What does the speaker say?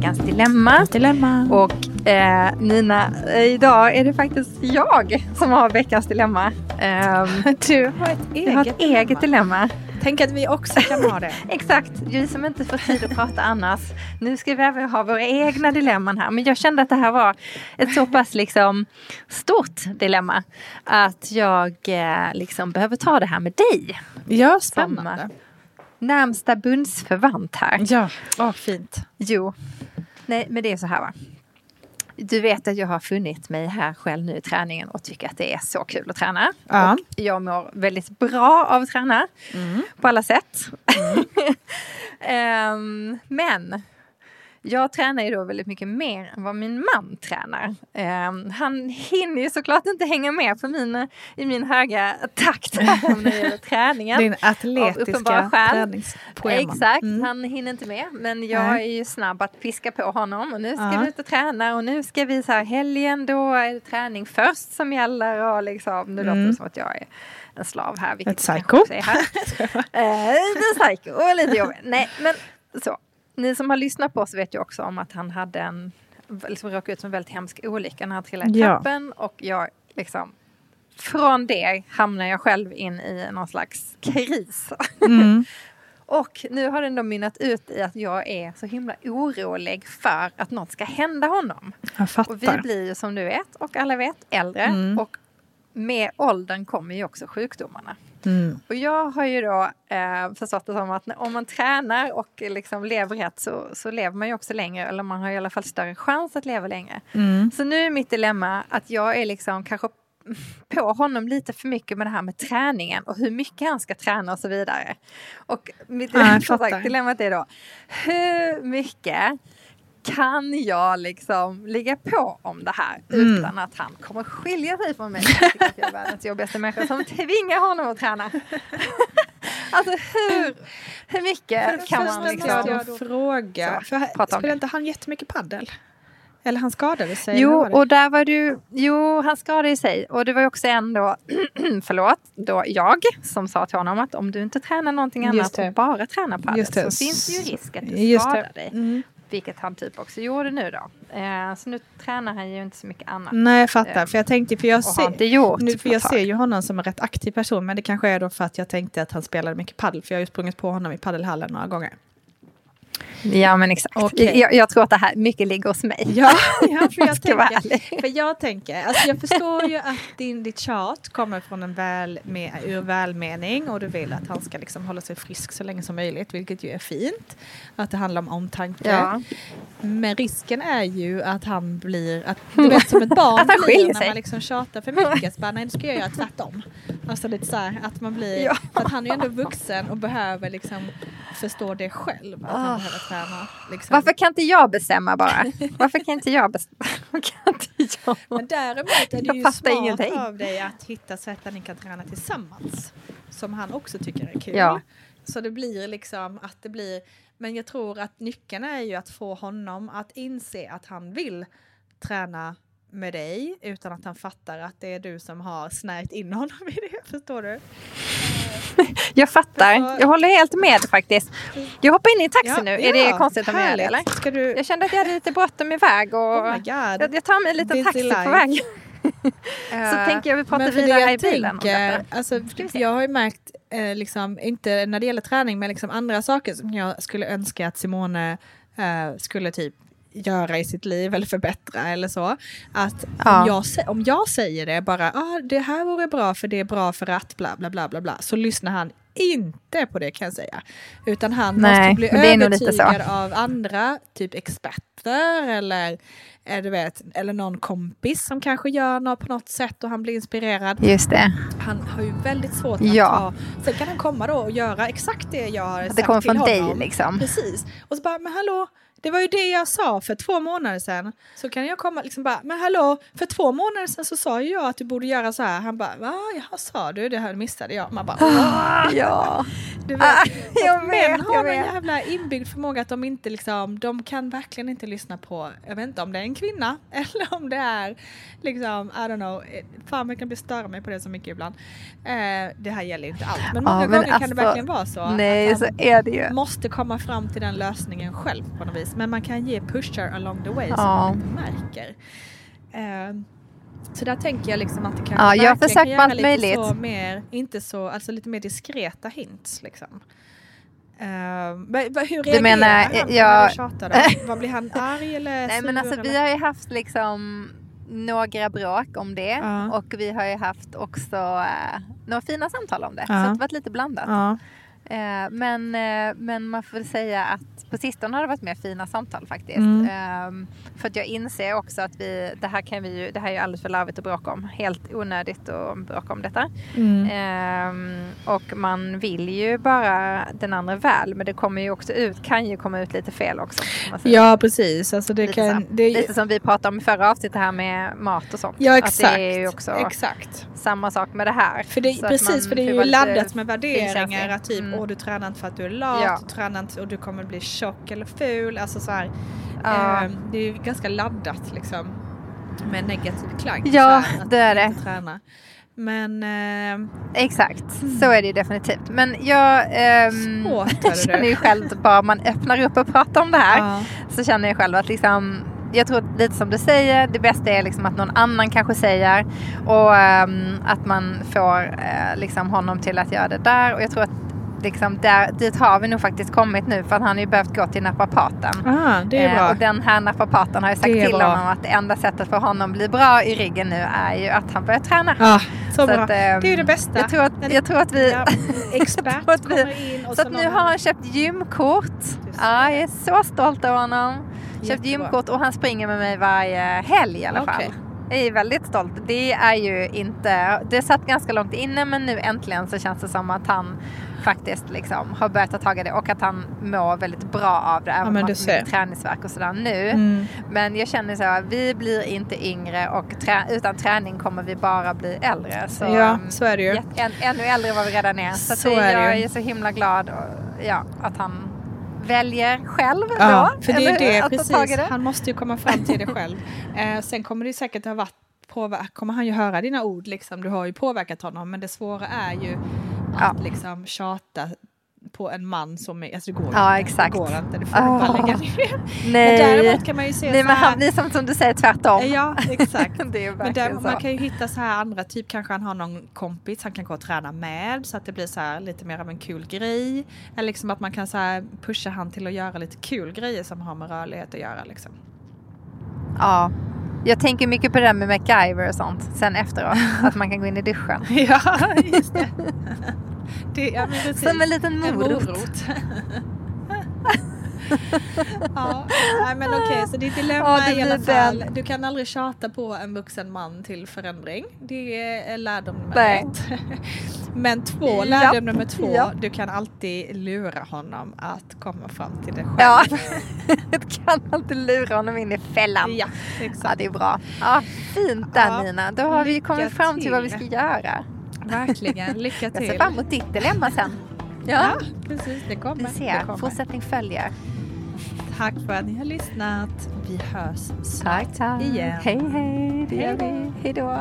veckans dilemma. Dilemma. Och eh, Nina, eh, idag är det faktiskt jag som har veckans dilemma. Ehm, Du har ett eget, har ett eget dilemma. Tänk att vi också kan ha det. Exakt, vi som inte får tid att prata annars. Nu ska vi även ha våra egna dilemman här. Men jag kände att det här var ett så pass liksom stort dilemma. Att jag eh, liksom behöver ta det här med dig. Ja, spännande. Närmsta bundsförvant här. Ja, oh, fint. Jo, nej men det är så här va. Du vet att jag har funnit mig här själv nu i träningen och tycker att det är så kul att träna. Ja. Och jag mår väldigt bra av att träna Mm. på alla sätt. Ehm, men jag tränar ju då väldigt mycket mer än vad min man tränar. Ehm, han hinner ju såklart inte hänga med på min, i min höga takt när det gäller träningen. Din atletiska skäl. träningsschema. Exakt, Mm. han hinner inte med. Men jag Nej. är ju snabb att piska på honom. Och nu ska Ja. vi ut och träna och nu ska vi så här helgen, då är det träning först som gäller. Och liksom, nu låter Mm. det som att jag är en slav här. Vilket Ett psycho. är här. eh, lite psycho och lite jobbig. Nej, men så. Ni som har lyssnat på oss vet ju också om att han hade en, liksom råkade ut för en väldigt hemsk olycka när han trillade i Ja. trappen. Och jag liksom, från det hamnar jag själv in i någon slags kris. Mm. Och nu har den då mynnat ut i att jag är så himla orolig för att något ska hända honom. Jag Och vi fattar. blir ju som du vet och alla vet äldre. Mm. Och med åldern kommer ju också sjukdomarna. Mm. Och jag har ju då eh, förstått det som att om man tränar och liksom lever rätt så, så lever man ju också längre. Eller man har i alla fall större chans att leva längre. Mm. Så nu är mitt dilemma att jag är liksom kanske på honom lite för mycket med det här med träningen och hur mycket han ska träna och så vidare. Och mitt Ja, dilemmat är då hur mycket kan jag liksom ligga på om det här Mm. utan att han kommer skilja sig från mig? Jag jag är världens jobbigaste människa som tvingar honom att träna. alltså hur, hur mycket kan man liksom... jag fråga. Så, För det. inte han jättemycket paddel? Eller han skadade sig? Jo, och där var du... Jo, han skadade sig. Och det var också en då, förlåt, då jag som sa till honom att om du inte tränar någonting annat och bara tränar padel så finns det ju risk att du skadar dig. Mm. Vilket han typ också gjorde nu då. Eh, så nu tränar han ju inte så mycket annat. Nej, jag fattar. Eh, För jag tänkte, för jag ser, gjort nu, för jag ser ju honom som en rätt aktiv person, men det kanske är då för att jag tänkte att han spelade mycket paddel, för jag har ju sprungit på honom i paddelhallen några gånger. Ja, men exakt. Okej. Jag, jag tror att det här mycket ligger hos mig. Ja, ja för jag tänker, för jag tänker, alltså jag förstår ju att din, ditt tjat kommer från en väl, med, ur välmening och du vill att han ska liksom hålla sig frisk så länge som möjligt, vilket ju är fint. Att det handlar om omtanke. Ja. Men risken är ju att han blir, att, du vet som ett barn Att han blir när sig. man liksom tjatar för mycket. Så bara, nej, nu ska jag göra tvärtom. Alltså lite så här att man blir, Ja. att han är ju ändå vuxen och behöver liksom förstå det själv. Att Ah. han behöver träna. Liksom. Varför kan inte jag bestämma bara? Varför kan inte jag bestämma? Kan inte jag? Men däremot är det Jag ju smart ingenting. av dig att hitta sätt där ni kan träna tillsammans. Som han också tycker är kul. Ja. Så det blir liksom att det blir, men jag tror att nyckeln är ju att få honom att inse att han vill träna med dig utan att han fattar att det är du som har snärjt in honom i det. Förstår du? Jag fattar. Alltså- Jag håller helt med faktiskt. Jag hoppar in i taxi Ja, nu. Är det ja, konstigt om jag gör det härligt. eller? Ska du... Jag kände att jag hade lite bråttom iväg och Oh jag, jag tar mig en liten Busy taxi life. på väg. Så Eh, tänker jag vi pratar vidare det i jag bilen om tänker, detta. alltså, jag har ju märkt, eh, liksom, inte när det gäller träning, men liksom andra saker som jag skulle önska att Simone eh, skulle typ göra i sitt liv eller förbättra eller så. Att Ja. om, jag, om jag säger det bara, ah, det här vore bra för det är bra för att bla bla bla bla bla, så lyssnar han inte på det kan jag säga. Utan han Nej, måste bli övertygad av andra, typ experter eller, eh, du vet, eller någon kompis som kanske gör något på något sätt och han blir inspirerad. Just det. Han har ju väldigt svårt att Ja. ta... Sen kan han komma då och göra exakt det jag har sagt det kommer till från dig honom. liksom. Precis. Och så bara, men hallå, det var ju det jag sa för två månader sedan. Så kan jag komma liksom bara, men hallå, för två månader sedan så sa ju jag att du borde göra så här. Han bara, va, jaha, sa du? Det här missade jag. Man bara, "Åh." Ja. du vet. Ah, jag män vet, har jag en vet. jävla inbyggd förmåga att de inte liksom, de kan verkligen inte lyssna på, jag vet inte om det är en en kvinna eller om det är liksom, I don't know, eh, fan jag kan bli störa mig på det så mycket ibland. Eh, det här gäller inte allt men många Ja, men gånger kan alltså, det verkligen vara så. Nej, att så är det ju. måste komma fram till den lösningen själv på något vis. Men man kan ge pushar along the way Ja. man inte märker. Eh, så där tänker jag liksom att det kanske Ja, jag har verkligen försökt kan göra allt lite möjligt. så mer, inte så, alltså lite mer diskreta hints liksom. Uh, hur reagerar menar, han när jag- du då? Vad blir han arg eller Nej men alltså vi eller? har ju haft liksom några bråk om det Ja. och vi har ju haft också eh, några fina samtal om det. Så Ja. det har varit lite blandat. Eh, men, eh, men man får säga att på sistone har det varit mer fina samtal faktiskt. Mm. Ehm, för att jag inser också att vi, det här kan vi ju, det här är ju alldeles för larvigt att bråka om. Helt onödigt att bråka om detta. Mm. Ehm, och man vill ju bara den andra väl men det kommer ju också ut, kan ju komma ut lite fel också. ja precis, alltså det lite, kan... Det, lite som vi pratade om i förra avsnittet här med mat och sånt. ja Att exakt. det är ju också exakt. samma sak med det här. För det, att precis, för det är ju laddat med värderingar. Att typ, Mm. Åh du tränar inte för att du är lat, Ja. du tränar inte och du kommer bli tjock eller ful. Alltså så här, Ja. eh, det är ju ganska laddat liksom. Med negativ klang. Ja, här, det är det. Träna. Men eh, Exakt, så är det ju definitivt. Men jag Svårt, du. känner ju själv bara man öppnar upp och pratar om det här ja. så känner jag själv att liksom jag tror lite som du säger, det bästa är liksom att någon annan kanske säger och ehm, att man får eh, liksom honom till att göra det där och jag tror att liksom där, dit har vi nog faktiskt kommit nu för att han har ju behövt gå till naprapaten. ah, det är Eh, och den här naprapaten har ju sagt Det till bra. honom att det enda sättet för honom att bli bra i ryggen nu är ju att han börjar träna. Ja, så, bra. att, det ehm, är ju det bästa. Jag tror att, det- jag tror att vi... Ja, expert att vi- kommer in och så att nu har han köpt gymkort. Ja, jag är så stolt över honom. Köpt Jättebra. gymkort och han springer med mig varje helg i alla fall. Jag är väldigt stolt. Det är ju inte... Det satt ganska långt inne men nu äntligen så känns det som att han faktiskt liksom har börjat ta tag i det och att han mår väldigt bra av det. Även om men han har träningsvärk och sådär nu. Mm. Men jag känner så här, vi blir inte yngre och trä- utan träning kommer vi bara bli äldre. Så, Ja, så är det ju. än, ännu äldre än vad vi redan är. Så, Så är jag är så himla glad och, ja, att han väljer själv Ja, då. för det är det Att precis. det. Han måste ju komma fram till det själv. Eh, sen kommer det säkert ha varit påverk- kommer han ju höra dina ord liksom. Du har ju påverkat honom men det svåra är ju att Ja. liksom tjata på en man som är, alltså det går Ja, exakt. Det går inte, det får bara lägga ner. Men Nej, däremot kan man ju se Nej men han blir som, som du säger tvärtom. Ja, exakt. det är ju Men där, så. man kan ju hitta så här andra, typ kanske han har någon kompis han kan gå och träna med så att det blir så här lite mer av en kul grej. Eller liksom att man kan så här pusha han till att göra lite kul grejer som har med rörlighet att göra liksom. Ja. Jag tänker mycket på det där med MacGyver och sånt sen efteråt. att man kan gå in i duschen. Ja, just det. Det ja, men precis. Som en liten En morot. ja, nej, men okej, så ditt dilemma Ja, det är i alla fall, den. du kan aldrig tjata på en vuxen man till förändring. Det är lärdom nummer Nej. ett. Men två, Ja. lärdom nummer två, Ja. du kan alltid lura honom att komma fram till det själv. Ja, du kan alltid lura honom in i fällan. ja Ja, exakt. det är bra. Ja, fint där Ja, Nina. Då har vi kommit fram till vad vi ska göra. Verkligen, lycka Jag ser till. fram emot ditt dilemma sen. Ja, Ja, precis, det kommer. vi det ser. kommer. Fortsättning följer. Tack för att ni har lyssnat. Vi hörs snart Tack, tack. igen. Hej, hej. Det Hej gör vi. Hej då.